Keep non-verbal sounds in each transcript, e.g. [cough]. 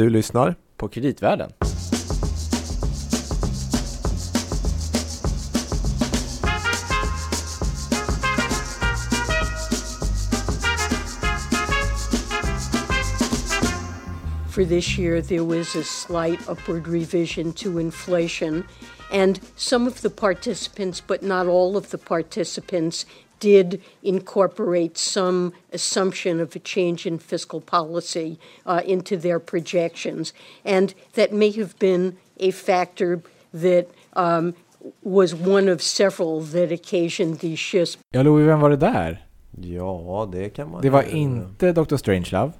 Du lyssnar på Kreditvärlden. For this year, there was a slight upward revision to inflation, and some of the participants, but not all of the participants, did incorporate some assumption of a change in fiscal policy uh, into their projections. And that may have been a factor that um, was one of several that occasioned these shifts. Ja, Louis, vem var det där? Ja, det kan man Det var inte Dr. Strangelove.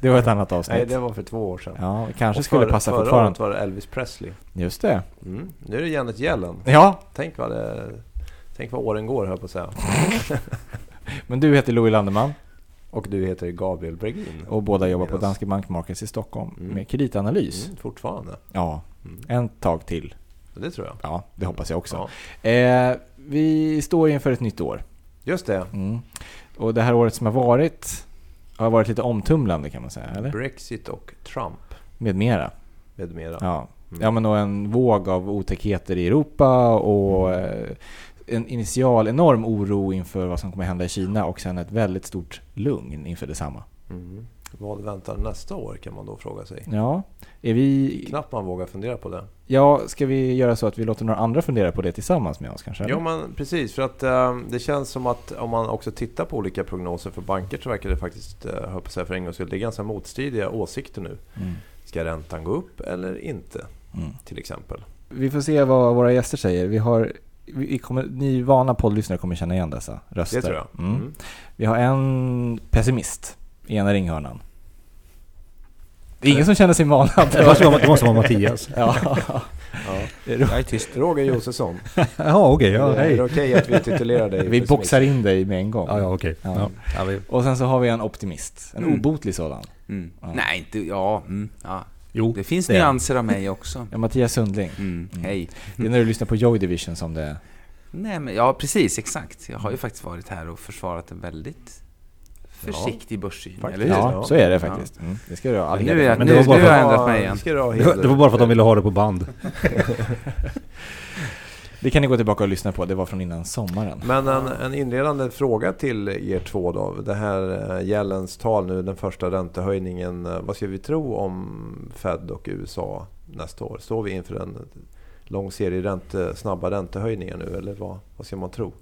Det var ett annat [laughs] avsnitt. Nej, det var för två år sedan. Ja, kanske skulle passa förra fortfarande. Förra året var det Elvis Presley. Just det. Mm. Nu är det Janet Yellen. Ja. Tänk vad, det, tänk vad åren går, höll på att säga. [laughs] Men du heter Louis Landeman. Och du heter Gabriel Bregin. Och båda jobbar på Danske Bank Markets i Stockholm Mm. med kreditanalys. Mm, fortfarande. Ja, Mm. en tag till. Det tror jag. Ja, det hoppas jag också. Ja. Eh, vi står inför ett nytt år. Just det. Mm. Och det här året som har varit har varit lite omtumlande kan man säga, eller? Brexit och Trump Med mera. med mera. Ja. Mm. ja, men och en våg av otäckheter i Europa och eh, en initial enorm oro inför vad som kommer hända i Kina och sen ett väldigt stort lugn inför detsamma. Mm. Vad väntar nästa år kan man då fråga sig. Ja, är vi... Knappt man vågar fundera på det. Ja, ska vi göra så att vi låter några andra fundera på det tillsammans med oss kanske? Ja men precis, för att eh, det känns som att om man också tittar på olika prognoser för banker så verkar det faktiskt, uh, höll på att säga för en gångs skull, det är ganska motstridiga åsikter nu. Mm. Ska räntan gå upp eller inte? Mm. Till exempel. Vi får se vad våra gäster säger. Vi har, vi kommer, ni vana poddlyssnare kommer känna igen dessa röster. Det tror jag. Mm. Mm. Vi har en pessimist i ena ringhörnan. Det är ingen som känner sig manad. [laughs] Det måste vara, det måste vara Mattias. Ja. [laughs] Ja. Jag är tyst. Roger Josefsson. [laughs] Jaha, okej. ja, är hej. det okej att vi titulerar dig? Vi boxar in dig med en gång. Ja, ja, okej. Ja. Ja. Och sen så har vi en optimist. En Mm. obotlig sådan. Mm. Ja. Nej, inte... Ja, mm, ja. Jo, Det finns det nyanser av mig också. Ja, Mattias Sundling. Mm. Mm. Hej. Det är när du lyssnar på Joy Division som det... Nej, men, ja, precis. Exakt. Jag har ju faktiskt varit här och försvarat en väldigt försiktig börssyn. Faktiskt. Eller hur? Ja, Ja. så är det faktiskt. Mm. Det ska du ha Men nu jag, Men nu, det var bara nu har jag ändrat mig igen. Det det var bara för att de ville ha det på band. [laughs] Det kan ni gå tillbaka och lyssna på. Det var från innan sommaren. Men en, en inledande fråga till er två då. Det här eh, Jellens tal nu, den första räntehöjningen. Eh, vad ska vi tro om Fed och USA nästa år? Står vi inför en lång serie ränte, eh, snabba räntehöjningar nu eller vad, vad ska man tro?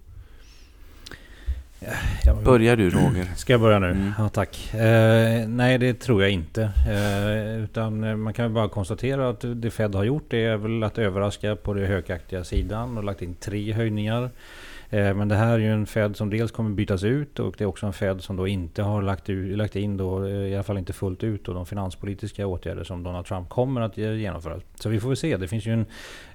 Ja, Börjar du, Roger? Ska jag börja nu? Mm. Ja, tack. Eh, nej, det tror jag inte. Eh, utan eh, man kan bara konstatera att det Fed har gjort är väl att överraska på den högaktiga sidan och lagt in tre höjningar. Eh, men det här är ju en Fed som dels kommer bytas ut och det är också en Fed som då inte har lagt, ut, lagt in, då, eh, i alla fall inte fullt ut, då, de finanspolitiska åtgärder som Donald Trump kommer att genomföra. Så vi får väl se. Det finns ju en,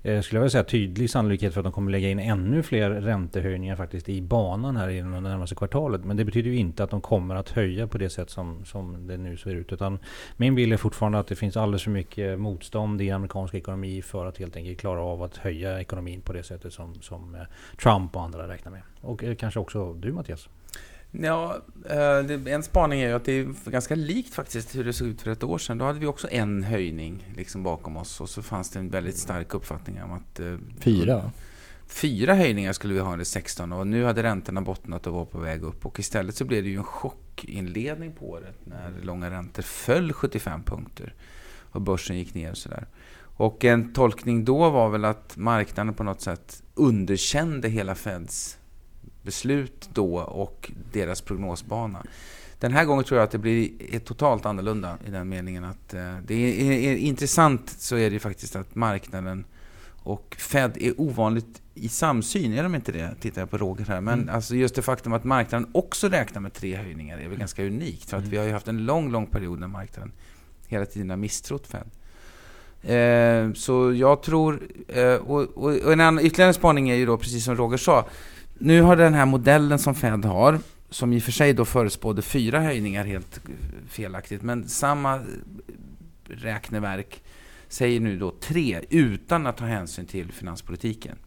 eh, skulle jag vilja säga, tydlig sannolikhet för att de kommer lägga in ännu fler räntehöjningar faktiskt i banan här inom det närmaste kvartalet. Men det betyder ju inte att de kommer att höja på det sätt som, som det nu ser ut. Utan min bild är fortfarande att det finns alldeles för mycket motstånd i amerikansk ekonomi för att helt enkelt klara av att höja ekonomin på det sättet som, som Trump och andra räknar med. Och eh, kanske också du Mattias? Ja, eh, en spaning är ju att det är ganska likt faktiskt hur det såg ut för ett år sedan. Då hade vi också en höjning liksom bakom oss och så fanns det en väldigt stark uppfattning om att eh, Fyra? Fyra höjningar skulle vi ha under 16 och nu hade räntorna bottnat och var på väg upp. Och istället så blev det ju en chockinledning på året när långa räntor föll 75 punkter och börsen gick ner och sådär. Och en tolkning då var väl att marknaden på något sätt underkände hela Feds beslut då och deras prognosbana. Den här gången tror jag att det blir ett totalt annorlunda i den meningen att eh, det är, är, är intressant så är det faktiskt att marknaden och Fed är ovanligt i samsyn, är de inte det? Tittar jag på Roger här. Men alltså just det faktum att marknaden också räknar med tre höjningar är väl ganska unikt. För att vi har ju haft en lång, lång period när marknaden hela tiden har misstrott Fed. Eh, så jag tror, eh, och, och, en annan, ytterligare en spaning är ju då, precis som Roger sa, nu har den här modellen som Fed har, som i och för sig då förespådde fyra höjningar helt felaktigt, men samma räkneverk säger nu då tre utan att ta hänsyn till finanspolitiken.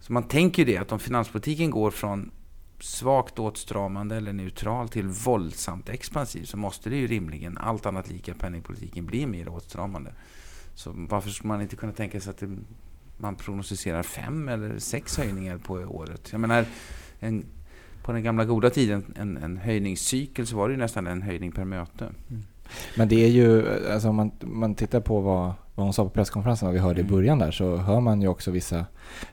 Så man tänker ju det att om finanspolitiken går från svagt åtstramande eller neutral till våldsamt expansiv så måste det ju rimligen, allt annat lika, penningpolitiken bli mer åtstramande. Så varför skulle man inte kunna tänka sig att det, man prognostiserar fem eller sex höjningar på året? Jag menar, en, på den gamla goda tiden, en, en höjningscykel, så var det ju nästan en höjning per möte. Mm. Men det är ju, alltså om man, man tittar på vad, vad hon sa på presskonferensen, vad vi hörde i mm. början där, så hör man ju också vissa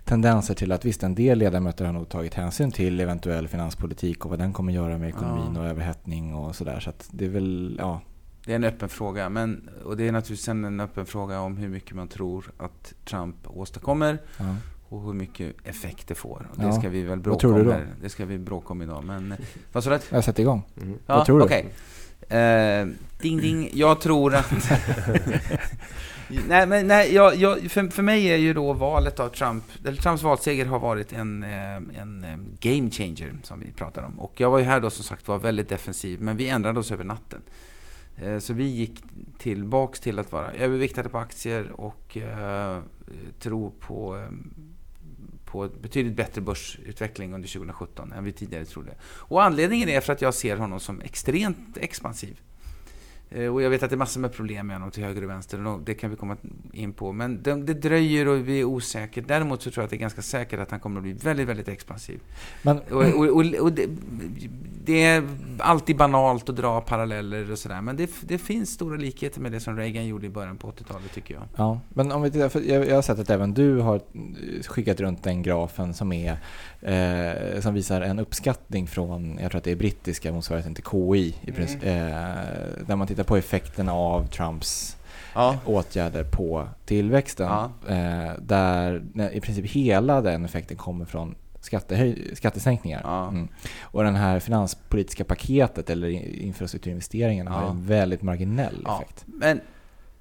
tendenser till att visst, en del ledamöter har nog tagit hänsyn till eventuell finanspolitik och vad den kommer göra med ekonomin ja. och överhettning och sådär. Så att det är väl, ja. Det är en öppen fråga, men, och det är naturligtvis en öppen fråga om hur mycket man tror att Trump åstadkommer. Ja och hur mycket effekt det får. Och det ja. ska vi väl bråka om här. Det ska vi bråka om idag. Men vad sa du? Jag satt igång. Mm. Ja, vad tror du? Okay. Uh, ding ding, jag tror att... [laughs] nej, men nej, jag, jag, för, för mig är ju då valet av Trump, eller Trumps valseger har varit en, eh, en eh, game changer som vi pratar om. Och jag var ju här då som sagt var väldigt defensiv, men vi ändrade oss över natten. Eh, så vi gick tillbaks till att vara överviktade på aktier och eh, tro på eh, på betydligt bättre börsutveckling under 2017 än vi tidigare trodde. Och anledningen är för att jag ser honom som extremt expansiv. Eh, och jag vet att det är massor med problem med honom till höger och vänster. Och det kan vi komma in på. Men det, det dröjer och vi är osäkra. Däremot så tror jag att det är ganska säkert att han kommer att bli väldigt, väldigt expansiv. Men, och, och, och, och det, det, är alltid banalt att dra paralleller och sådär. Men det, det, finns stora likheter med det som Reagan gjorde i början på 80-talet tycker jag. Ja, men om vi tittar, för jag, jag har sett att även du har skickat runt den grafen som är eh, som visar en uppskattning från, jag tror att det är brittiska motsvarigheten till KI, i princip, mm. eh, där man tittar på effekterna av Trumps ja. åtgärder på tillväxten. Ja. Eh, där i princip hela den effekten kommer från skattehöj- skattesänkningar. Ja. Mm. Och den här finanspolitiska paketet eller infrastrukturinvesteringarna har en väldigt marginell effekt. Men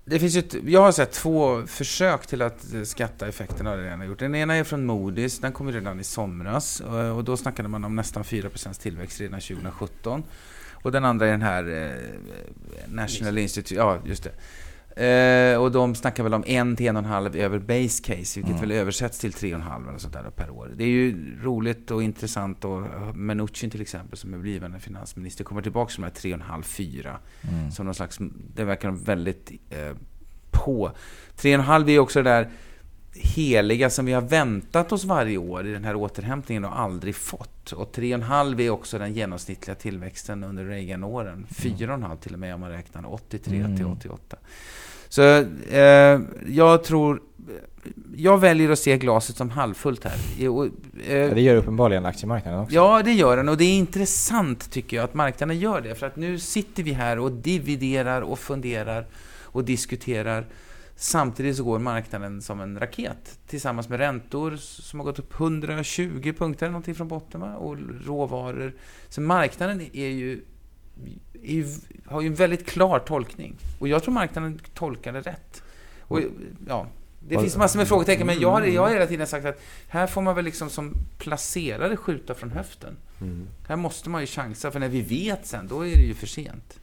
det finns ett, jag har sett två försök till att skatta effekterna av det redan gjort. Den ena är från Moody's, den kom redan i somras och då snackade man om nästan 4% tillväxt redan 2017. Och den andra är den här eh, National Institute, ja just det. Eh, och de snackar väl om en till en och en halv över base case, vilket mm. väl översätts till tre och en halv eller sånt där per år. Det är ju roligt och intressant och Mnuchin till exempel, som är blivande finansminister, kommer tillbaka till de här tre och en halv, fyra. Mm. Som någon slags, det verkar väldigt eh, på. Tre och en halv är också det där heliga som vi har väntat oss varje år i den här återhämtningen och aldrig fått. Och 3,5 är också den genomsnittliga tillväxten under Reagan-åren. 4,5 mm. till och med om man räknar 83 mm. till 88. Så eh, jag tror... Jag väljer att se glaset som halvfullt här. Och, eh, ja, det gör uppenbarligen aktiemarknaden också. Ja, det gör den. Och det är intressant tycker jag att marknaden gör det. För att nu sitter vi här och dividerar och funderar och diskuterar Samtidigt så går marknaden som en raket tillsammans med räntor som har gått upp 120 punkter någonting från botten va? och råvaror. Så marknaden är ju, är ju, har ju en väldigt klar tolkning. Och jag tror marknaden tolkar det rätt. Och, ja, det finns massor med frågetecken, men jag har, jag har hela tiden sagt att här får man väl liksom som placerare skjuta från höften. Mm. Här måste man ju chansa, för när vi vet sen, då är det ju för sent.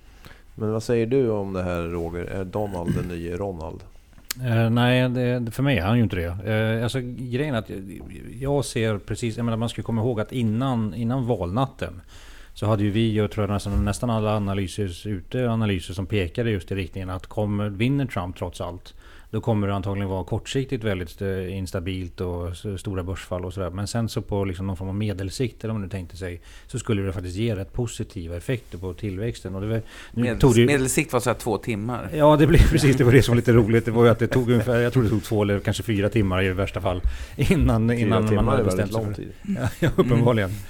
Men vad säger du om det här Roger? Är Donald den nye Ronald? Uh, nej, det, för mig är han ju inte det. Uh, alltså, grejen är att jag ser precis, jag menar man ska komma ihåg att innan, innan valnatten så hade ju vi, jag tror nästan, nästan alla analyser ute, analyser som pekade just i riktningen att kommer, vinner Trump trots allt då kommer det antagligen vara kortsiktigt väldigt eh, instabilt och stora börsfall och sådär. Men sen så på liksom någon form av medelsikt, eller om man nu tänkte sig, så skulle det faktiskt ge rätt positiva effekter på tillväxten. Och det var, Medels, det, medelsikt var så två timmar? Ja, det blev precis. Det var det som var lite roligt. Det var ju att det tog ungefär, jag tror det tog två eller kanske fyra timmar i värsta fall. Innan, innan man hade bestämt sig. Fyra timmar är väldigt lång tid. Ja, uppenbarligen. Mm.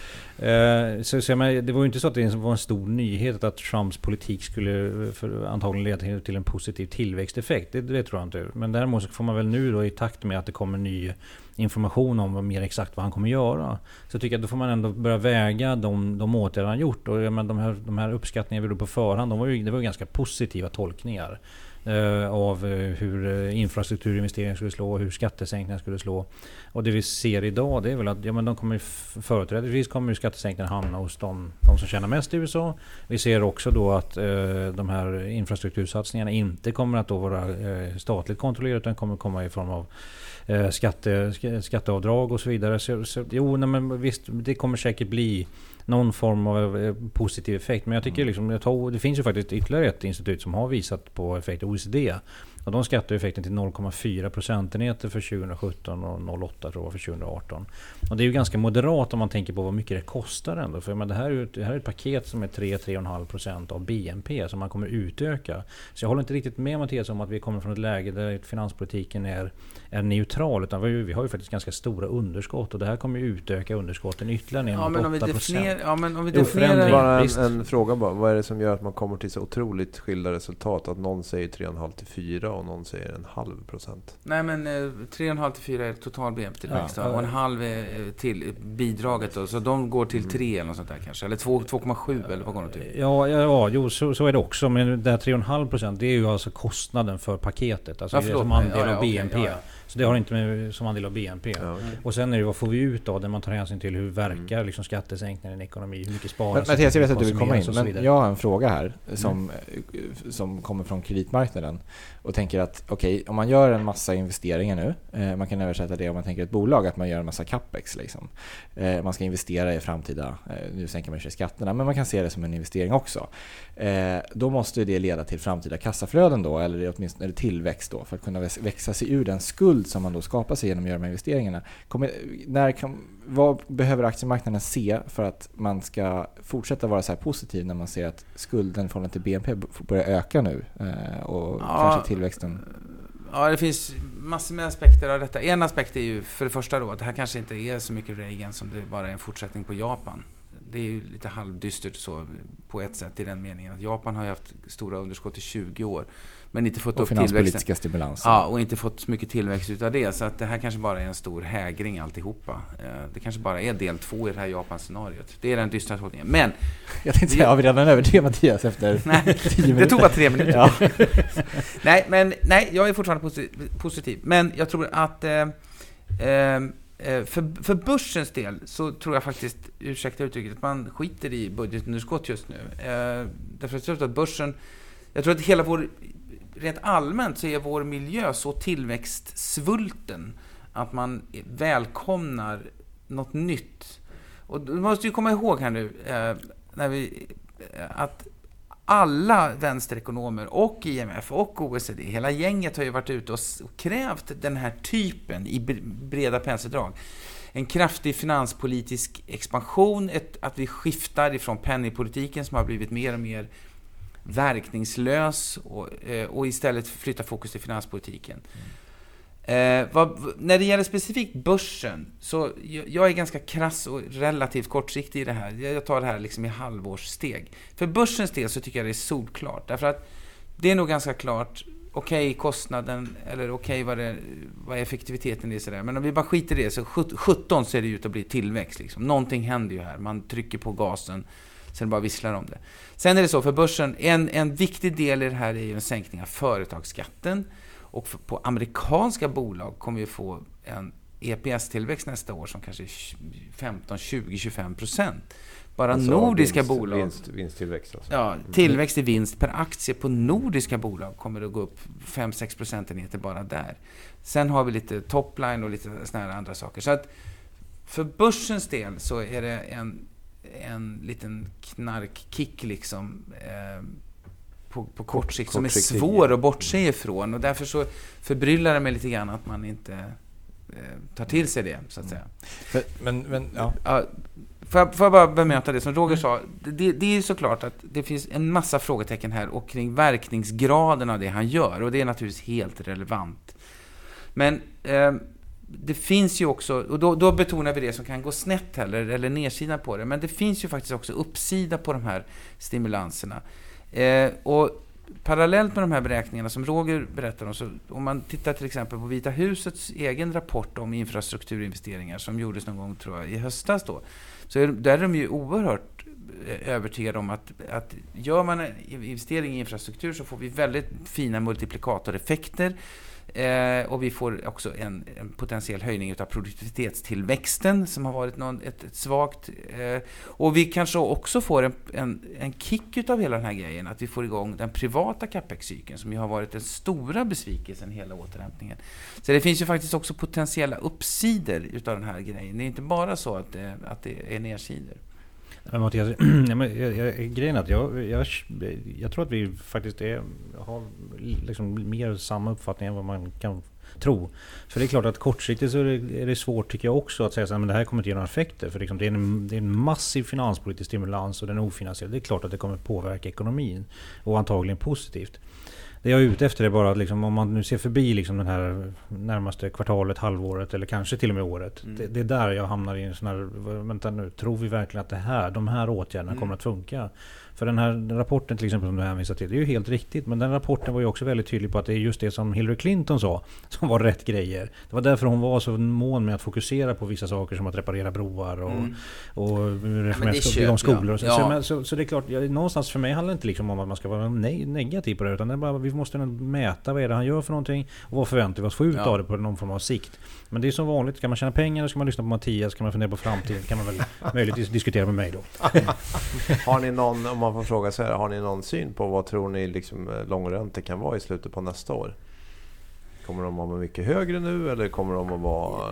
Eh, så, så menar, det var ju inte så att det var en stor nyhet att Trumps politik skulle eh, för, antagligen leda till, till en positiv tillväxteffekt. Det, det, tror jag inte. Men däremot så får man väl nu då i takt med att det kommer ny information om vad mer exakt vad han kommer göra. Så tycker jag att då får man ändå börja väga de, de åtgärder han gjort. Och jag menar, de, här, de här uppskattningarna vi gjorde på förhand, de var ju, det var ju ganska positiva tolkningar. Eh, av eh, hur eh, infrastrukturinvesteringar skulle slå och hur skattesänkningar skulle slå. Och det vi ser idag det är väl att ja, men de kommer företrädesvis kommer skattesänkningarna hamna hos de, de som tjänar mest i USA. Vi ser också då att eh, de här infrastruktursatsningarna inte kommer att då vara eh, statligt kontrollerade utan kommer komma i form av eh, skatte, skatteavdrag och så vidare. Så, så, jo, nej, men visst, det kommer säkert bli någon form av eh, positiv effekt. Men jag tycker mm. liksom, det finns ju faktiskt ytterligare ett institut som har visat på effekt, OECD. Och de skattar effekten till 0,4 procentenheter för 2017 och 0,8 tror jag för 2018. Och det är ju ganska moderat om man tänker på vad mycket det kostar ändå. För men det, här är ju, det här är ett paket som är 3-3,5 procent av BNP som man kommer utöka. Så jag håller inte riktigt med Mattias om att vi kommer från ett läge där finanspolitiken är, är neutral. Utan vi, vi har ju faktiskt ganska stora underskott och det här kommer ju utöka underskotten ytterligare ner ja, mot 8 procent. Ja, men om vi definierar... Bara en, en, fråga bara. Vad är det som gör att man kommer till så otroligt skilda resultat? Att någon säger 3,5 till 4 och någon säger en halv procent. Nej men 3,5 till 4 är total BNP-tillväxt ja, och en halv är till bidraget då. Så de går till 3 mm. eller något sånt där kanske. Eller 2,7 eller vad går de till? Ja, ja, ja jo, så, så är det också. Men det här 3,5 procent det är ju alltså kostnaden för paketet. Alltså ja, det är som andel ja, av BNP. Okay, så det har inte med som andel av BNP. Ja. Och sen är det vad får vi ut av det? Man tar hänsyn till hur verkar mm. liksom, skattesänkningen i en ekonomi? Hur mycket sparas? Mattias, jag vet att du vill komma in. Men jag har en fråga här som, mm. som kommer från kreditmarknaden. Och tänker att okej, okay, om man gör en massa investeringar nu. Eh, man kan översätta det om man tänker ett bolag, att man gör en massa capex. Liksom. Eh, man ska investera i framtida, eh, nu sänker man sig skatterna, men man kan se det som en investering också. Eh, då måste det leda till framtida kassaflöden då, eller åtminstone eller tillväxt då, för att kunna växa sig ur den skuld som man då skapar sig genom att göra de här investeringarna. Kommer, när kan, vad behöver aktiemarknaden se för att man ska fortsätta vara så här positiv när man ser att skulden i förhållande till BNP börjar öka nu eh, och ja, kanske tillväxten? Ja, det finns massor med aspekter av detta. En aspekt är ju för det första då att det här kanske inte är så mycket Reagan som det bara är en fortsättning på Japan det är ju lite halvdystert så på ett sätt i den meningen att Japan har ju haft stora underskott i 20 år. Men inte fått och upp tillväxten. stimulanser. Ja, och inte fått så mycket tillväxt utav det. Så att det här kanske bara är en stor hägring alltihopa. Eh, det kanske bara är del två i det här Japan-scenariot. Det är den dystra tolkningen. Men... [laughs] Jag tänkte säga, har vi redan över det Mattias efter [laughs] nej, tio minuter? Det tog bara tre minuter. Ja. [laughs] nej, men nej, jag är fortfarande positiv. Men jag tror att eh, Eh, Eh, för, för börsens del så tror jag faktiskt, ursäkta uttrycket, att man skiter i budgetunderskott just nu. Eh, därför att jag tror att börsen, jag tror att hela vår, rent allmänt så är vår miljö så tillväxtsvulten att man välkomnar något nytt. Och du måste ju komma ihåg här nu, eh, när vi, eh, att alla vänsterekonomer och IMF och OECD, hela gänget har ju varit ute och krävt den här typen i breda penseldrag. En kraftig finanspolitisk expansion, ett, att vi skiftar ifrån penningpolitiken som har blivit mer och mer verkningslös och, eh, och istället flyttar fokus till finanspolitiken. Mm. Eh, vad, när det gäller specifikt börsen, så jag, jag, är ganska krass och relativt kortsiktig i det här. Jag tar det här liksom i halvårssteg. För börsens del så tycker jag det är solklart. Därför att det är nog ganska klart, okej okay, kostnaden, eller okej okay, vad, vad effektiviteten är sådär. Men om vi bara skiter i det, så 17 ser det ut att bli tillväxt. Liksom. Någonting händer ju här. Man trycker på gasen, sen bara visslar om det. Sen är det så, för börsen, en, en viktig del i det här är ju en sänkning av företagsskatten. Och på amerikanska bolag kommer vi få en EPS-tillväxt nästa år som kanske är 15, 20, 25 procent. Bara alltså nordiska vinst, bolag... Vinst, vinsttillväxt alltså. Ja, tillväxt i vinst per aktie på nordiska bolag kommer att gå upp 5-6 procentenheter bara där. Sen har vi lite topline och lite såna här andra saker. Så att för börsens del så är det en, en liten knarkkick liksom. Eh, på, på kort sikt som är svår att bortse ifrån. Och därför så förbryllar det mig lite grann att man inte eh, tar till sig det, så att säga. Men, men ja. ja får, jag, får jag bara bemöta det som Roger sa? Det, det är såklart att det finns en massa frågetecken här och kring verkningsgraden av det han gör. Och det är naturligtvis helt relevant. Men eh, det finns ju också, och då, då, betonar vi det som kan gå snett heller, eller nedsidan på det. Men det finns ju faktiskt också uppsida på de här stimulanserna. Eh, och parallellt med de här beräkningarna som Roger berättar om, så om man tittar till exempel på Vita husets egen rapport om infrastrukturinvesteringar som gjordes någon gång, tror jag, i höstas då, så är, där är de ju oerhört eh, övertygad om att, att gör man en investering i infrastruktur så får vi väldigt fina multiplikatoreffekter. Eh, och vi får också en, en, potentiell höjning av produktivitetstillväxten som har varit någon, ett, ett svagt. Eh, och vi kanske också får en, en, en kick av hela den här grejen, att vi får igång den privata capex-cykeln som ju har varit den stora besvikelsen hela återhämtningen. Så det finns ju faktiskt också potentiella uppsidor utav den här grejen. Det är inte bara så att det, att det är nedsidor. [clears throat] Men Mattias, jag, jag, grejen är att jag, jag, jag tror att vi faktiskt är, har liksom mer samma uppfattning än vad man kan tro. För det är klart att kortsiktigt så är det, är det svårt tycker jag också att säga att det här kommer inte ge några effekter. För liksom det, är en, det är en massiv finanspolitisk stimulans och den är ofinansierad. Det är klart att det kommer påverka ekonomin. Och antagligen positivt. Det jag är ute efter är bara att liksom, om man nu ser förbi liksom den här närmaste kvartalet, halvåret eller kanske till och med året. Mm. Det, det, är där jag hamnar i en sån här, vänta nu, tror vi verkligen att det här, de här åtgärderna mm. kommer att funka? För den här rapporten till exempel som du hänvisar till, det är ju helt riktigt. Men den rapporten var ju också väldigt tydlig på att det är just det som Hillary Clinton sa [laughs] som var rätt grejer. Det var därför hon var så mån med att fokusera på vissa saker som att reparera broar och, mm. och reformera ja, skolor. Och så. Ja. Så, så, så, det är klart, någonstans för mig handlar det inte liksom om att man ska vara ne negativ på det. Utan det är bara, vi måste mäta vad är det han gör för någonting och vad förväntar vi oss få ut ja. av det på någon form av sikt. Men det är som vanligt, kan man tjäna pengar så ska man lyssna på Mattias, kan man fundera på framtiden kan man väl [laughs] möjligtvis diskutera med mig då. [laughs] har ni någon, om man får fråga så här, har ni någon syn på vad tror ni liksom eh, långräntor kan vara i slutet på nästa år? Kommer de att vara mycket högre nu eller kommer de att vara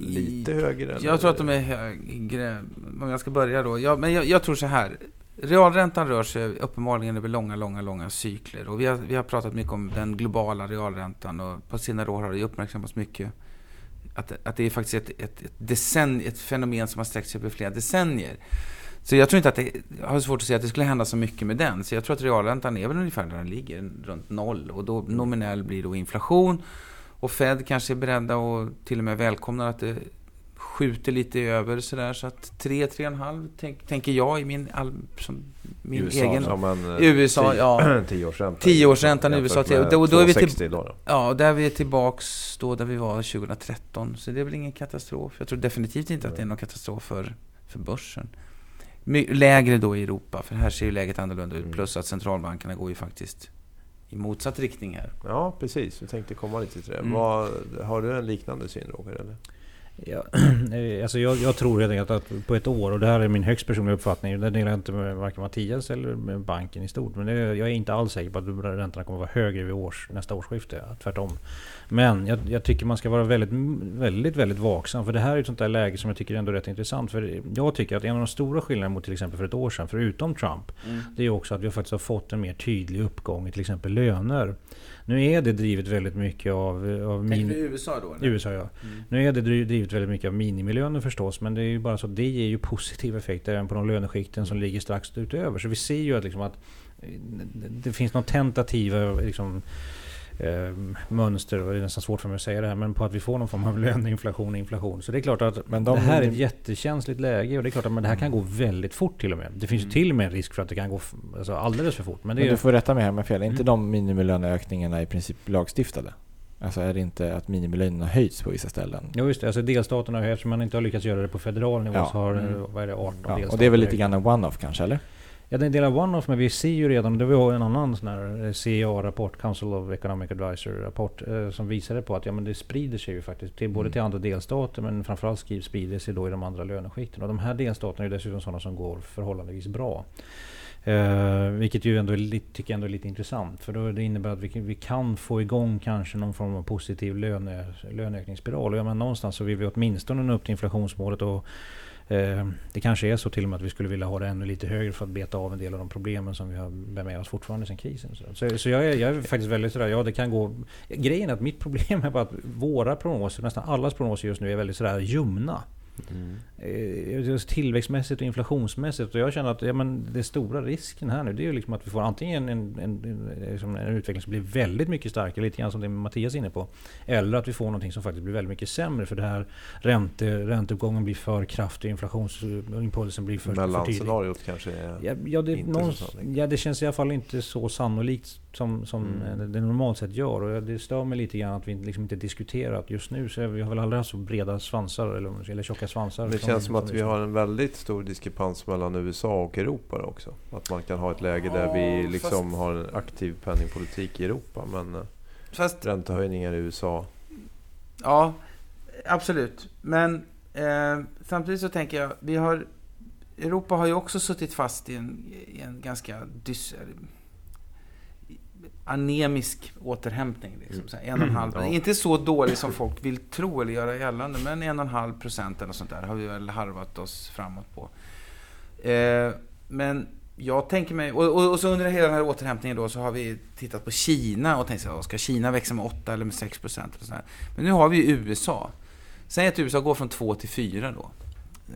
lite högre? Jag tror att de är högre. Om jag ska börja då. Ja, men jag, jag, tror så här. Realräntan rör sig uppenbarligen över långa, långa, långa cykler. Och vi har, vi har pratat mycket om den globala realräntan och på senare år har det uppmärksammats mycket att, att det är faktiskt ett, ett, ett, decenn, ett fenomen som har sträckt sig över flera decennier. Så jag tror inte att det, jag har svårt att säga att det skulle hända så mycket med den. Så jag tror att realräntan är väl ungefär där den ligger, runt noll. Och då nominell blir då inflation. Och Fed kanske är beredda och till och med välkomnar att det skjuter lite över sådär. Så att 3, 3,5 tänk, tänker jag i min, all, som min USA, egen... Som en, USA, tio, ja. Tioårsränta. Tioårsräntan i USA. Och då, då är vi till, då, då. Ja, där vi är tillbaks då där vi var 2013. Så det är väl ingen katastrof. Jag tror definitivt inte att det är någon katastrof för, för börsen. Lägre då i Europa, för här ser ju läget annorlunda ut. Mm. Plus att centralbankerna går ju faktiskt i motsatt riktning här. Ja, precis. Vi tänkte komma lite till det. Mm. Vad, har du en liknande syn, Roger? Eller? Ja, [clears throat] alltså jag, jag, tror helt enkelt att på ett år, och det här är min högst personliga uppfattning, det delar jag inte med varken Mattias eller med banken i stort. Men det, jag är inte alls säker på att räntorna kommer att vara högre vid års, nästa årsskifte. Tvärtom. Men jag, jag, tycker man ska vara väldigt, väldigt, väldigt vaksam. För det här är ett sånt där läge som jag tycker är ändå rätt intressant. För jag tycker att en av de stora skillnaderna mot till exempel för ett år sedan, förutom Trump, mm. det är också att vi faktiskt har fått en mer tydlig uppgång i till exempel löner. Nu är det drivet väldigt mycket av... av min... du USA då? Eller? USA ja. Mm. Nu är det drivet väldigt mycket av minimilöner förstås. Men det är ju bara så det ger ju positiva effekter även på de löneskikten som ligger strax utöver. Så vi ser ju att, liksom att det finns något tentativa liksom, eh, mönster, och det är nästan svårt för mig att säga det här, men på att vi får någon form av löneinflation och inflation. Så det är klart att men de, det här är ett jättekänsligt läge och det är klart att men det här kan gå väldigt fort till och med. Det finns mm. ju till och med en risk för att det kan gå alltså, alldeles för fort. Men, men du får rätta mig här med fel. Är inte mm. de minimilöneökningarna i princip lagstiftade? Alltså är det inte att minimilönerna höjts på vissa ställen? Jo just det, alltså delstaterna, eftersom man inte har lyckats göra det på federal nivå ja. så har mm. vad är det, 18 ja, delstater. Och det är väl lite grann en one-off kanske, eller? Ja, det är en del av one-off, men vi ser ju redan, det var en annan sån här eh, CEA-rapport, Council of Economic Advisor-rapport, eh, som visade på att ja, men det sprider sig ju faktiskt till, både mm. till andra delstater, men framförallt sprider sig då i de andra löneskikten. Och de här delstaterna är dessutom sådana som går förhållandevis bra. Eh, vilket ju ändå är, tycker jag ändå är lite intressant. För då det innebär att vi, vi kan få igång kanske någon form av positiv löne, löneökningsspiral. Och ja, men någonstans så vill vi åtminstone nå upp till inflationsmålet. Och Eh, det kanske är så till och med att vi skulle vilja ha det ännu lite högre för att beta av en del av de problemen som vi har med oss fortfarande sedan krisen. Så, så jag, är, jag är faktiskt väldigt sådär, ja det kan gå... Grejen är att mitt problem är bara att våra prognoser, nästan allas prognoser just nu är väldigt sådär ljumna. Mm. Tillväxtmässigt och inflationsmässigt. Och jag känner att ja, men det stora risken här nu det är ju liksom att vi får antingen en, en, en, liksom en, utveckling som blir väldigt mycket starkare, lite grann som det Mattias är inne på. Eller att vi får någonting som faktiskt blir väldigt mycket sämre för det här ränte, ränteuppgången blir för kraftig, inflationsimpulsen blir för, Mellanscenariot kanske är ja, ja, det, någon, ja, det känns i alla fall inte så sannolikt som, som Mm. det normalt sett gör. Och det stör mig lite grann att vi liksom inte diskuterar att just nu så är vi har väl aldrig haft så breda svansar eller, eller tjocka svansar. Känns som att vi har en väldigt stor diskrepans mellan USA och Europa också. Att man kan ha ett läge där vi liksom fast- har en aktiv penningpolitik i Europa men eh, Fast räntehöjningar i USA. Ja, absolut. Men eh, samtidigt så tänker jag, vi har... Europa har ju också suttit fast i en, i en ganska dys, anemisk återhämtning. Liksom. Så en och en halv, Ja. Inte så dålig som folk vill tro eller göra gällande, men en och en halv procent eller sånt där har vi väl harvat oss framåt på. Eh, men jag tänker mig, och, och, och så under hela den här återhämtningen då så har vi tittat på Kina och tänkt så här, ska Kina växa med 8 eller med 6 procent? Men nu har vi ju USA. Säg att USA går från 2 till 4 då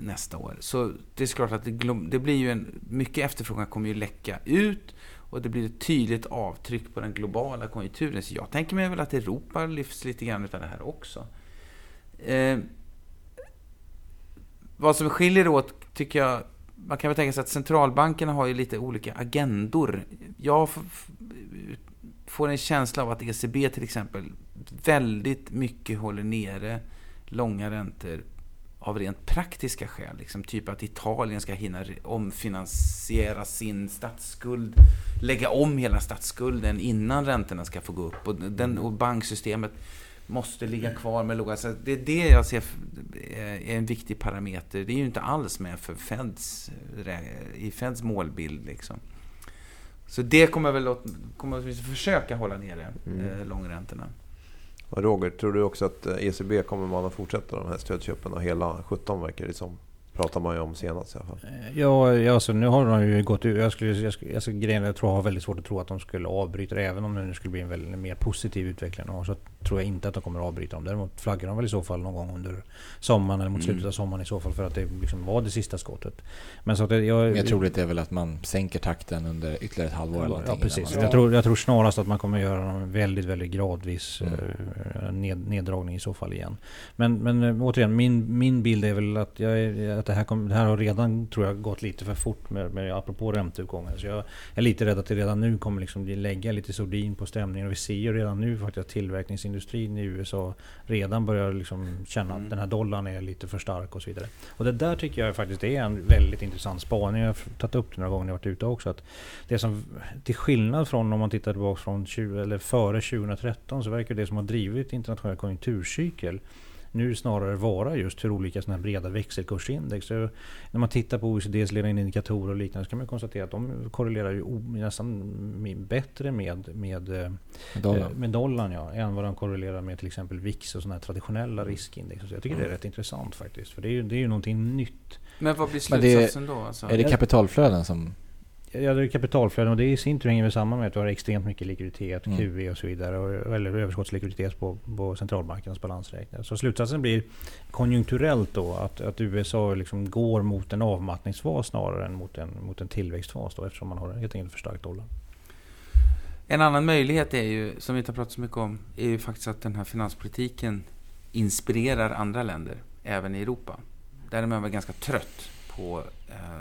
nästa år. Så det är klart att det, det blir ju en, mycket efterfrågan kommer ju läcka ut och det blir ett tydligt avtryck på den globala konjunkturen. Så jag tänker mig väl att Europa lyfts lite grann av det här också. Eh, vad som skiljer åt, tycker jag, man kan väl tänka sig att centralbankerna har ju lite olika agendor. Jag får en känsla av att ECB till exempel väldigt mycket håller nere långa räntor av rent praktiska skäl. Liksom, typ att Italien ska hinna omfinansiera sin statsskuld, lägga om hela statsskulden innan räntorna ska få gå upp. Och, den, och banksystemet måste ligga kvar med låga... Så det är det jag ser är en viktig parameter. Det är ju inte alls med för Feds, i Feds målbild. Liksom. Så det kommer väl att, kommer att försöka hålla nere eh, långräntorna. Roger, tror du också att eh, ECB kommer man att fortsätta de här stödköpen och hela 17 verkar det som? Pratar man ju om senast i alla fall. Ja, ja alltså, nu har de ju gått ut. Jag skulle, jag skulle, jag skulle, grejen jag tror jag har väldigt svårt att tro att de skulle avbryta det. Även om det nu skulle bli en väldigt mer positiv utveckling. Och så tror jag inte att de kommer att avbryta dem. Däremot flaggar de väl i så fall någon gång under sommaren eller mot Mm. slutet av sommaren i så fall. För att det liksom var det sista skottet. Men så att det- jag, Men jag tror det är väl att man sänker takten under ytterligare ett halvår eller någonting. Ja, precis. man- Jag, tror, jag tror snarast att man kommer göra en väldigt, väldigt gradvis Mm. eh, ned, neddragning i så fall igen. Men, men eh, återigen, min, min bild är väl att, jag, är- att det, här kom, det här har redan, tror jag, gått lite för fort med, med apropå ränteuppgången. Så jag är lite rädd att det redan nu kommer liksom lägga lite sordin på stämningen. Och vi ser ju redan nu faktiskt att tillverkningsindustrin i USA redan börjar liksom känna Mm. att den här dollarn är lite för stark och så vidare. Och det där tycker jag faktiskt är en väldigt intressant spaning. Jag har tagit upp det några gånger när jag varit ute också. Att det som, till skillnad från om man tittar tillbaka från 20, eller före 2013 så verkar det som har drivit internationell konjunkturcykel nu snarare vara just hur olika sådana här breda växelkursindex. Så när man tittar på OECDs ledande indikatorer och liknande så kan man konstatera att de korrelerar ju nästan bättre med, med, eh, Dollarn. med dollarn ja, än vad de korrelerar med till exempel VIX och sådana här traditionella riskindex. Så jag tycker det är rätt intressant faktiskt. För det är ju, det är ju någonting nytt. Men vad blir Men det är- slutsatsen då? Alltså? Är det kapitalflöden som... Ja, det är kapitalflöden och det i sin tur hänger samman med att du har extremt mycket likviditet, Mm. QE och så vidare. Och, eller överskottslikviditet på, på centralbankernas balansräkningar. Så slutsatsen blir konjunkturellt då att, att USA liksom går mot en avmattningsfas snarare än mot en, mot en tillväxtfas då eftersom man har helt enkelt för stark dollar. En annan möjlighet är ju, som vi inte har pratat så mycket om, är ju faktiskt att den här finanspolitiken inspirerar andra länder, även i Europa. Där är man väl ganska trött på eh,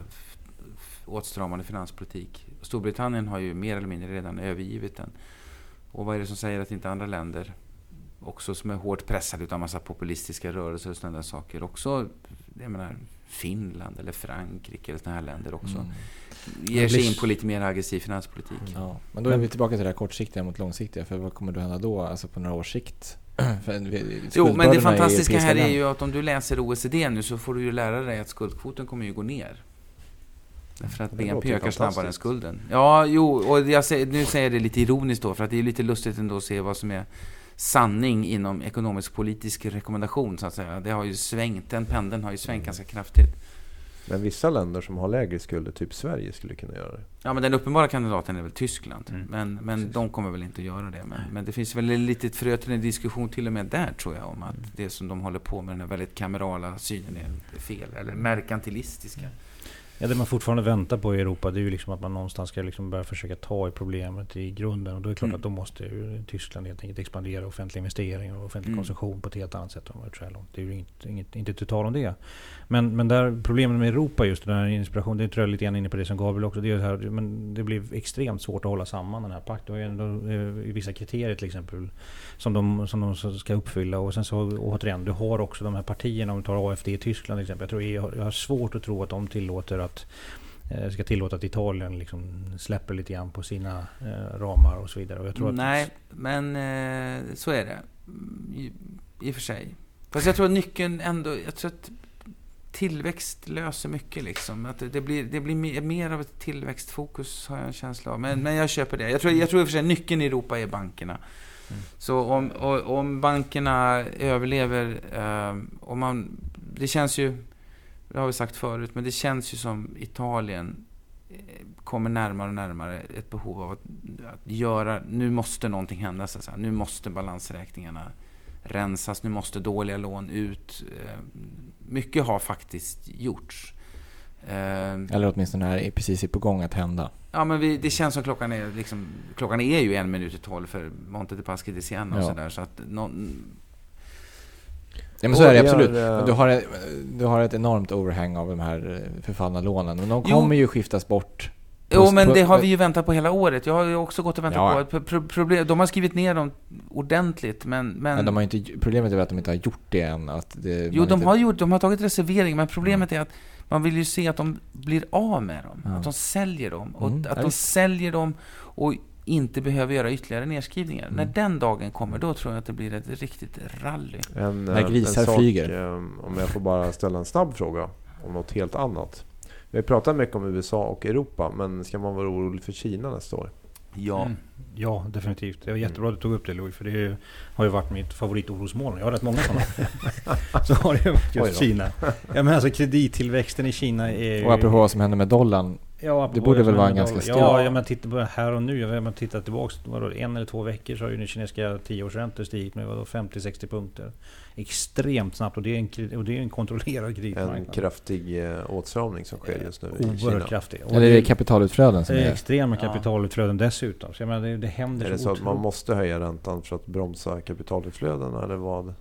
åtstramande finanspolitik. Storbritannien har ju mer eller mindre redan övergivit den. Och vad är det som säger att inte andra länder, också som är hårt pressade utav massa populistiska rörelser och sådana där saker, också, jag menar, Finland eller Frankrike eller sådana här länder också, Mm. ger sig in på lite mer aggressiv finanspolitik. Ja, men då är vi tillbaka till det här kortsiktiga mot långsiktiga. För vad kommer då hända då, alltså på några års sikt? [clears throat] Jo, men det fantastiska här är ju att om du läser OECD nu så får du ju lära dig att skuldkvoten kommer ju gå ner. Därför att Det BNP ökar snabbare än skulden. Ja, jo, och säger, nu säger jag det lite ironiskt då, för att det är lite lustigt ändå att se vad som är sanning inom ekonomisk-politisk rekommendation, så att säga. Det har ju svängt, den pendeln har ju svängt ganska kraftigt. Men vissa länder som har lägre skulder, typ Sverige, skulle kunna göra det. Ja, men den uppenbara kandidaten är väl Tyskland. Mm. Men, men Precis. de kommer väl inte att göra det. Men, men det finns väl ett litet frö till en diskussion till och med där, tror jag, om att det som de håller på med, den här väldigt kamerala synen, är fel. Eller merkantilistiska. Ja, det man fortfarande väntar på i Europa det är ju liksom att man någonstans ska liksom börja försöka ta i problemet i grunden. Och då är det klart Mm. att då måste Tyskland helt enkelt expandera offentlig investering och offentlig Mm. konsumtion på ett helt annat sätt än vad det långt. Det är ju inget, inget, inte tu tal om det. Men, men där, problemet med Europa just den här inspirationen, det tror jag lite grann inne på det som Gabriel också. Det, är här, men det blir extremt svårt att hålla samman den här pakten. Det ändå eh, vissa kriterier till exempel som de, som de ska uppfylla. Och sen så återigen, du har också de här partierna, om du tar AFD i Tyskland till exempel. Jag, tror har, jag har svårt att tro att de tillåter att eh, ska tillåta att Italien liksom släpper lite grann på sina eh, ramar och så vidare. Och jag tror att, Nej, men eh, så är det. Mm, I, I och för sig. Fast jag tror att nyckeln ändå... Jag tror att tillväxt löser mycket liksom. Att det, blir, det blir mer, av ett tillväxtfokus har jag en känsla av. Men, men jag köper det. Jag tror, jag tror i och för sig nyckeln i Europa är bankerna. Så om, om bankerna överlever, om man, det känns ju, det har vi sagt förut, men det känns ju som Italien eh, kommer närmare och närmare ett behov av att, att göra, nu måste någonting hända så. Nu måste balansräkningarna rensas, nu måste dåliga lån ut. Eh, mycket har faktiskt gjorts. Eh, Eller åtminstone är precis är på gång att hända. Ja, men vi, det känns som klockan är liksom, Klockan är ju en minut i tolv för Monte de Paschi di Siena och Ja. sådär. Så att någon, Ja men så är det absolut. Du har, ett, du har ett enormt overhang av de här eh, förfallna lånen. Men de Jo. kommer ju skiftas bort. Jo, men det har vi ju väntat på hela året. Jag har ju också gått och väntat Ja. på problem, De har skrivit ner dem ordentligt, men... men, Men de har inte, problemet är väl att de inte har gjort det än. Att det, jo, de inte, har, gjort, de har tagit reservering, men problemet är att man vill ju se att de blir av med dem. Ja. Att de säljer dem. Och Mm, att de visst. säljer dem och inte behöver göra ytterligare nedskrivningar. Mm. När den dagen kommer, då tror jag att det blir ett riktigt rally. En, När eh, grisar en sak, flyger. eh, Om jag får bara ställa en snabb fråga om något helt annat. Vi har pratat mycket om USA och Europa, men ska man vara orolig för Kina nästa år? Ja. Mm. Ja, definitivt. Det var jättebra att du tog upp det Louis, för det har ju varit mitt favoritorosmoln. Jag har rätt många sådana. [laughs] så har det varit just. Kina. Ja, men alltså kredittillväxten i Kina är ju... Och apropå vad som händer med dollarn. Ja, Det borde väl vara en ganska stor-. Ja, ja, men titta på här och nu. Om man tittar tillbaka vadå, en eller två veckor så har ju den kinesiska tioårsräntor stigit med vadå, 50-60 punkter. Extremt snabbt och det är en, och det är en kontrollerad En kreditmarknad. kraftig eh, åtstramning som sker just nu i Kina. Oerhört kraftig. Och Eller är det kapitalutflöden som det är extrema Ja. kapitalutflöden dessutom. Så jag menar, det, det händer Är det så så att man måste höja räntan för att bromsa kapitalutflödena eller vad?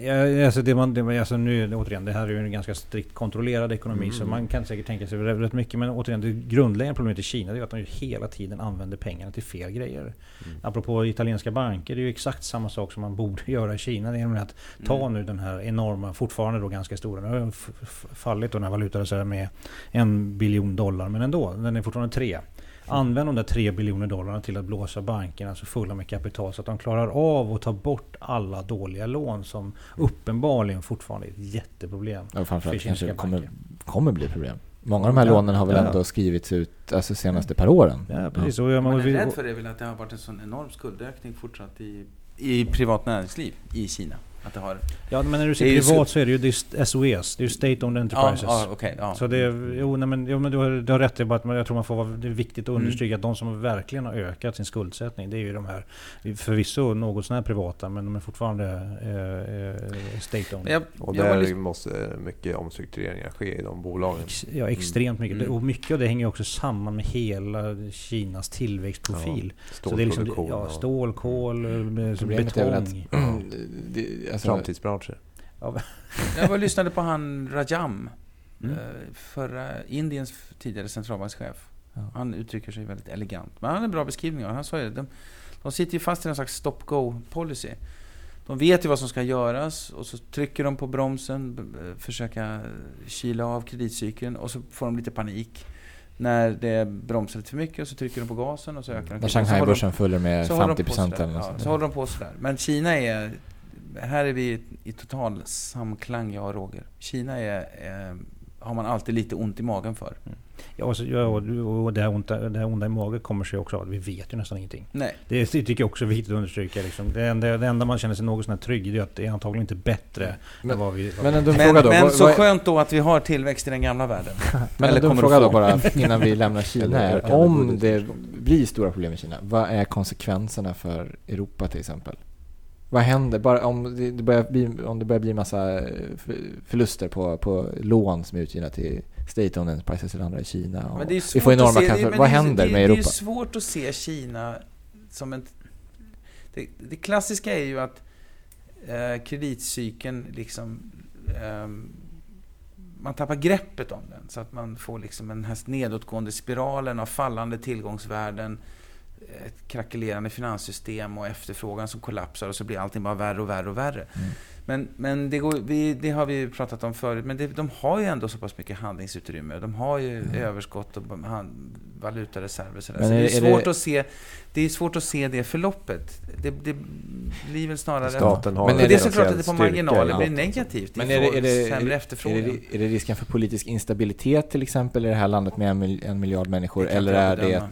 Ja, alltså det man, det, alltså nu, återigen, det här är ju en ganska strikt kontrollerad ekonomi Mm. så man kan säkert tänka sig rätt mycket. Men återigen, det grundläggande problemet i Kina det är att de hela tiden använder pengarna till fel grejer. Mm. Apropå italienska banker, det är ju exakt samma sak som man borde [laughs] göra i Kina. Det är nämligen att ta Mm. nu den här enorma, fortfarande då ganska stora, nu har den fallit då den här valutareserven med en biljon dollar, men ändå, den är fortfarande tre. Använd de där tre biljoner dollarna till att blåsa bankerna så fulla med kapital så att de klarar av att ta bort alla dåliga lån som uppenbarligen fortfarande är ett jätteproblem. Ja, framförallt för kanske det kommer, kommer bli problem. Många av de här Ja, lånen har väl ja. ändå skrivits ut alltså senaste par åren. Ja, precis. Och, ja, Man men, är rädd för det väl att det har varit en sån enorm skuldökning fortsatt i, i privat näringsliv i Kina. Att det har... ja, men när du Det säger privat så- så är det ju det är SOS, det är ju State Owned Ja, Enterprises. ja okej. ja. Så det, är- jo, nej, men, jo, men du, har, du har rätt i bara att man- jag tror man får vara, det är viktigt att Mm. understryka att de som verkligen har ökat sin skuldsättning det är ju de här förvisso något sådär privata men de är fortfarande eh, eh, state owned. Jag, Och där lite- måste mycket omstruktureringar ske i de bolagen. Ex, ja, extremt mycket. Mm. Och mycket av det hänger också samman med hela Kinas tillväxtprofil. så det är liksom, ja, och stål, kol, eh, väl att... betong. [clears throat] det, alltså, framtidsbranscher. [laughs] jag var lyssnade på han Rajam. Mm. eh, Förra Indiens tidigare centralbankschef. Ja. Han uttrycker sig väldigt elegant. Men han har en bra beskrivning. av. Han sa ju. De, de sitter ju fast i någon slags stop-go-policy. De vet ju vad som ska göras och så trycker de på bromsen, b- försöka kyla av kreditcykeln och så får de lite panik. När det bromsar lite för mycket och så trycker de på gasen och så ökar de. När Så håller de- Shanghai-börsen följer med så håller de 50% på sådär. eller något ja, Så håller de på sådär. Men Kina är... Här är vi i total samklang, jag och Roger. Kina är, eh, har man alltid lite ont i magen för. Ja, och, så, ja, och, det, här onda, det här onda i magen kommer sig också av att vi vet ju nästan ingenting. Nej. Det, det tycker jag också är viktigt att understryka. Liksom. Det, enda, det enda man känner sig något sån här trygg i är att det är antagligen inte bättre Men- än vad vi... Vad Men en Men, fråga då. men vad, så vad, skönt då att vi har tillväxt i den gamla världen. [laughs] men en kommer fråga då bara innan vi lämnar [laughs] Kina är. ökade Om det blir stora problem i Kina, vad är konsekvenserna för Europa till exempel? Vad händer bara om det, börjar bli, om det börjar bli massa eh, för- förluster på, på lån som är utgivna till State-owned enterprises eller andra i Kina. Och Men det är vi får enorma se- Vad det är- händer det, med Det är Europa? svårt att se Kina som en... Det, det klassiska är ju att eh, kreditcykeln liksom... ehm, man tappar greppet om den så att man får liksom den här nedåtgående spiralen av fallande tillgångsvärden, ett krackelerande finanssystem och efterfrågan som kollapsar och så blir allting bara värre och värre och värre. Mm. Men, men det, går, vi, det har vi ju pratat om förut, men det, de har ju ändå så pass mycket handlingsutrymme. De har ju överskott och hand, valutareserver. Men Så det är- är, svårt det- att se, det är svårt att se det förloppet. Det, det blir väl snarare... Staten har Men är det är såklart att det på marginalen blir negativt. Men är det, är, det, sämre efterfrågan. det, är det risken för politisk instabilitet till exempel i det här landet med en, mil- en miljard människor? Eller är det eh,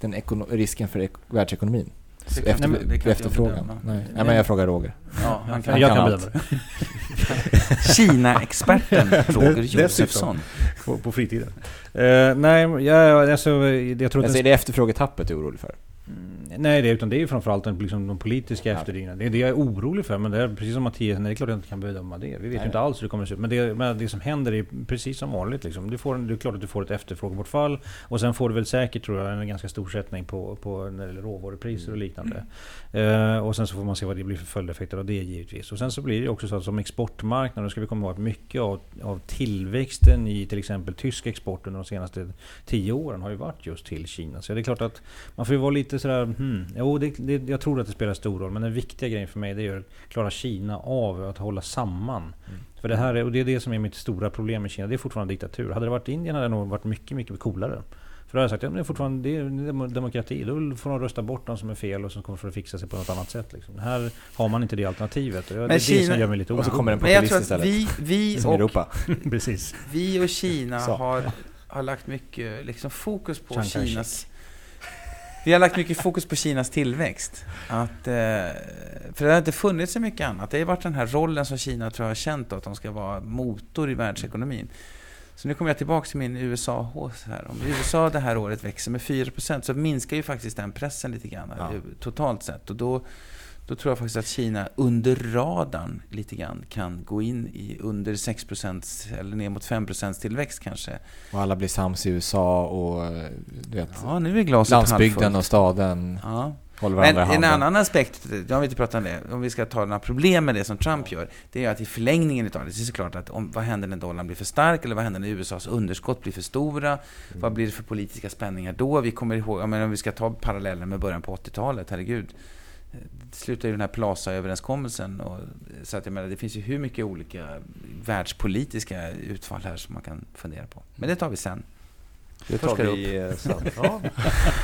den ekono- risken för ek- världsekonomin? Det kan- Efter, nej, men det kan efterfrågan? Nej. Nej. Nej, men jag frågar Roger. Ja, han Jag kan, kan, kan bedöma det [laughs] Kina-experten Roger Dessutom. Josefsson. på, på fritiden. Eh, nej, jag, alltså, jag tror att Alltså, den är det efterfrågetappet du är orolig för? Mm, Nej, det, utan det är ju framförallt den, liksom, de politiska Ja. efterdyningarna. Det är det jag är orolig för. Men det är precis som Mattias, nej, det är klart att jag inte kan bedöma det. Vi vet Nej. ju inte alls hur det kommer att se ut. Men det, men det som händer är precis som vanligt. Liksom. Du får, det är klart att du får ett efterfrågebortfall. Och sen får du väl säkert, tror jag, en ganska stor sättning på, på när det råvarupriser och liknande. Eh, och sen så får man se vad det blir för följdeffekter av det givetvis. Och sen så blir det också så att som exportmarknad, då ska vi komma ihåg att mycket av, av tillväxten i till exempel tysk export under de senaste tio åren har ju varit just till Kina. Så det är klart att man får ju vara lite sådär, hmm, jo det, det, jag tror att det spelar stor roll. Men den viktiga grejen för mig det är att klara Kina av att hålla samman. För det här är, och det är det som är mitt stora problem med Kina. Det är fortfarande diktatur. Hade det varit Indien hade det nog varit mycket, mycket coolare. För då hade jag sagt att ja, men det är fortfarande det är demo- demokrati. Då får de rösta bort de som är fel och som kommer för att fixa sig på något annat sätt. Liksom. Här har man inte det alternativet. Och det är det Kina- som gör mig lite Och så orolig. kommer en populist istället. vi, vi, [laughs] Som i och, Europa. [laughs] Precis. vi och Kina Så. har, har lagt mycket liksom, fokus på Chiang. Kinas... Vi har lagt mycket fokus på Kinas tillväxt. Att, eh, för det har inte funnits så mycket annat. Det har varit den här rollen som Kina tror jag har känt att de ska vara motor i världsekonomin. Så nu kommer jag tillbaka till min USA-hås här. Om USA det här året växer med 4% så minskar ju faktiskt den pressen lite grann Ja. eh, totalt sett. Och då, då tror jag faktiskt att Kina under radarn lite grann kan gå in i under 6% eller ner mot 5% tillväxt kanske. Och alla blir sams i USA och eh, du vet, Ja, nu är glaset landsbygden halvfullt. och staden Ja. Men i en annan aspekt, jag vill inte prata om det, om vi ska ta några problem med det som Trump gör, det är att i förlängningen utav det, det är såklart att om, vad händer när dollarn blir för stark, eller vad händer när USAs underskott blir för stora? Vad blir det för politiska spänningar då? Vi kommer ihåg, menar, om vi ska ta parallellen med början på 80-talet, herregud. Det slutar ju den här Plaza-överenskommelsen. Och, så att jag menar, det finns ju hur mycket olika världspolitiska utfall här som man kan fundera på. Men det tar vi sen. Det tar vi sen. [laughs] Ja.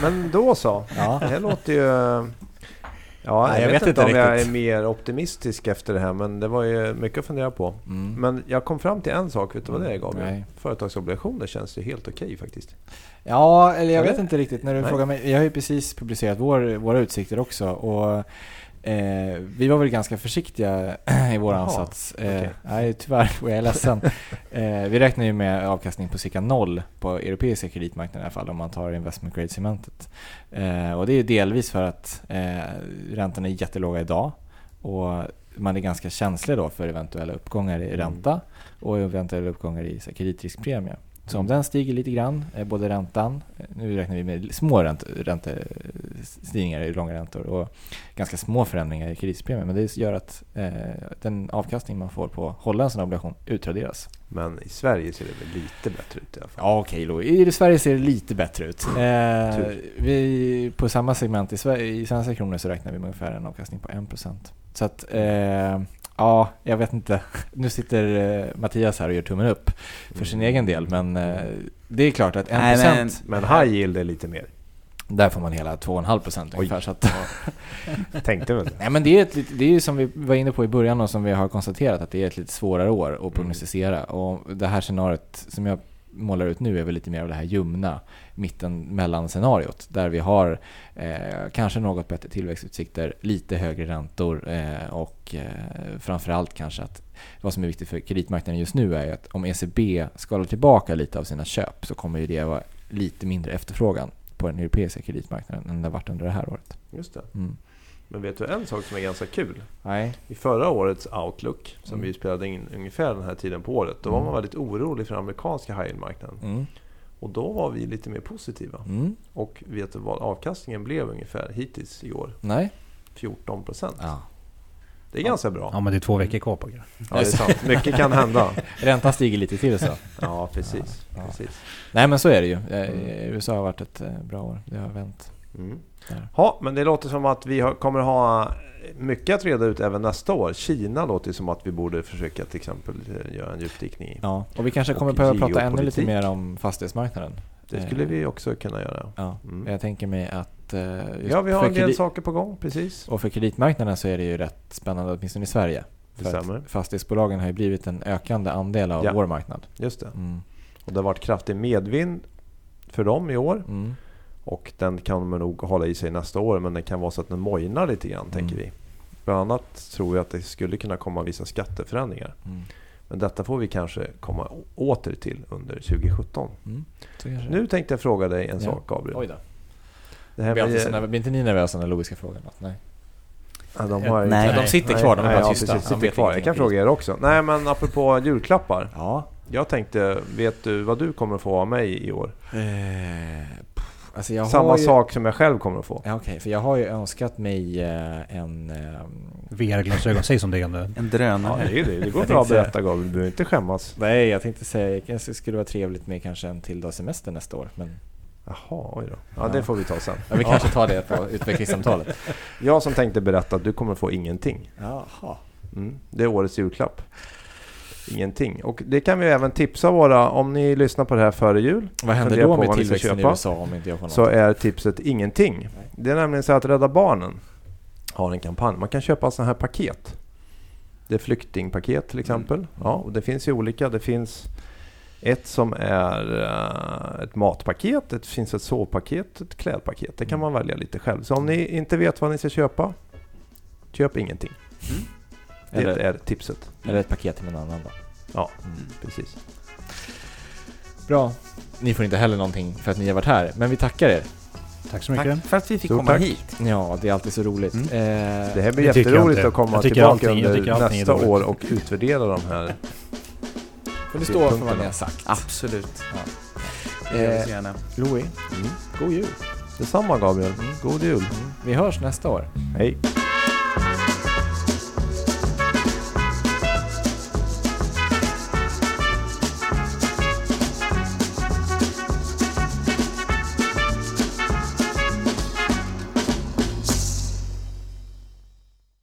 Men då så. Ja. Det här låter ju... Ja, Nej, jag, vet, inte om jag är mer optimistisk efter det här, men det var ju mycket att fundera på. Mm. Men jag kom fram till en sak, vet du vad det är Gabriel? Nej. Företagsobligationer känns ju helt okej faktiskt. Ja, eller jag Eller? vet inte riktigt. När du Nej. frågar mig. Jag har ju precis publicerat vår, våra utsikter också. Och, eh, vi var väl ganska försiktiga [clears throat] i vår Jaha, ansats. Eh, okej. Nej, tyvärr. Och jag är ledsen. eh, vi räknar ju med avkastning på cirka noll på europeiska kreditmarknaden i alla fall om man tar investment grade-cementet. Eh, och det är delvis för att eh, räntorna är jättelåga idag. Och man är ganska känslig då för eventuella uppgångar i ränta och eventuella uppgångar i så här, kreditriskpremie. Så om den stiger lite grann, eh, både räntan, eh, nu räknar vi med små ränt, räntestigningar i långa räntor och ganska små förändringar i kreditriskpremie. Men det gör att eh, den avkastning man får på att hålla en sån obligation utraderas. Men i Sverige ser det väl lite bättre ut i alla fall. Ja okej då, i Sverige ser det lite bättre ut. Eh, vi, på samma segment i, Sverige, i svenska kronor så räknar vi med ungefär en avkastning på 1%. Så att, eh, ja, jag vet inte. Nu sitter eh, Mattias här och gör tummen upp för sin egen del, men eh, det är klart att 1% Nej, men- Men high yield är lite mer. där får man hela 2,5% ungefär. Så att, [laughs] Tänkte väl. nej, men det är, ett, det är ju som vi var inne på i början och som vi har konstaterat att det är ett lite svårare år att prognostisera. Och det här scenariot som jag målar ut nu är väl lite mer av det här ljumna mitten mellan scenariot där vi har eh, kanske något bättre tillväxtutsikter, lite högre räntor eh, och eh, framförallt kanske att vad som är viktigt för kreditmarknaden just nu är att om ECB skalar tillbaka lite av sina köp så kommer ju det vara lite mindre efterfrågan på den europeiska kreditmarknaden än det har varit under det här året. Just det. Mm. Men vet du en sak som är ganska kul? Nej. I förra årets Outlook, som Mm. vi spelade in ungefär den här tiden på året, då var man väldigt orolig för den amerikanska high-end-marknaden. Mm. Och då var vi lite mer positiva. Mm. Och vet du vad avkastningen blev ungefär hittills i år? Nej. 14 procent. Ja. Det är ganska bra. Ja men det är två veckor kvar på det. Ja, det är sant. Mycket kan hända. [laughs] Räntan stiger lite till så. Ja, precis. Ja. precis. Nej men så är det ju. Eh, Mm. USA har varit ett eh, bra år. Det har vänt. Mm. Ja, men det låter som att vi kommer ha mycket att reda ut även nästa år. Kina låter som att vi borde försöka till exempel eh, göra en djupdykning i. Ja. Och vi kanske kommer behöva prata ännu lite mer om fastighetsmarknaden. Det skulle vi också kunna göra. Ja. Mm. Jag tänker mig att... eh, Ja, vi har en del saker på gång, precis. Och för kreditmarknaden så är det ju rätt spännande, åtminstone i Sverige. För fastighetsbolagen har ju blivit en ökande andel av Ja. vår marknad. Just det. Mm. Och det har varit kraftig medvind för dem i år. Mm. Och den kan man nog hålla i sig nästa år, men det kan vara så att den mojnar lite grann, tänker Mm. vi. Bland annat tror vi att det skulle kunna komma vissa skatteförändringar. Mm. Men detta får vi kanske komma åter till under 2017. Mm. Nu tänkte jag fråga dig en Ja. sak, Gabriel. Oj då. Det här Blir, med, nerv- blir inte ni nervösa när Lovis ska fråga något? Nej. ja, de, har, Nej. de sitter kvar, de är bara ja, tysta. Precis, sitter vet kvar. Jag kan fråga er också. Nej, men apropå julklappar. Ja. Jag tänkte, vet du vad du kommer få av mig i år? Eh, alltså jag Samma har ju... sak som jag själv kommer att få. Ja, Okej, för jag har ju önskat mig eh, en... ehm, VR-glasögon, säg som det är nu. En Ja, drönare. det är det. Det går [laughs] bra att berätta Gabriel. Du behöver inte skämmas. Nej, jag tänkte säga det kanske skulle vara trevligt med kanske en till dag semester nästa år. Men Jaha, oj då. Ja, Ja. det får vi ta sen. ja, vi kanske tar det på utvecklingssamtalet. Jag som tänkte berätta att du kommer få ingenting. Jaha. Mm, det är årets julklapp. Ingenting. Och det kan vi även tipsa våra, om ni lyssnar på det här före jul, Vad händer då med tillväxten i. USA om inte jag får något? så är tipset ingenting. Det är nämligen så att Rädda Barnen har en kampanj. Man kan köpa sådana här paket. Det är flyktingpaket till exempel. Ja, och det finns ju olika. Det finns ett som är eh, ett matpaket, det finns ett sovpaket, ett klädpaket. Det kan man välja lite själv. Så om ni inte vet vad ni ska köpa, köp ingenting. Det Eller, är tipset. eller ett paket till någon annan då. Ja, Mm. precis. Bra. Ni får inte heller någonting för att ni har varit här, men vi tackar er. Tack så mycket. Tack för att vi fick Stort komma tack. hit. Ja, det är alltid så roligt. Mm. Eh, Det här blir Det jätteroligt att komma tillbaka allting- under nästa år och utvärdera de här. får ni stå för vad ni har sagt. Absolut. Ja. Eh, gärna. Louis, god jul. Detsamma Gabriel. God jul. Vi hörs nästa år. Hej.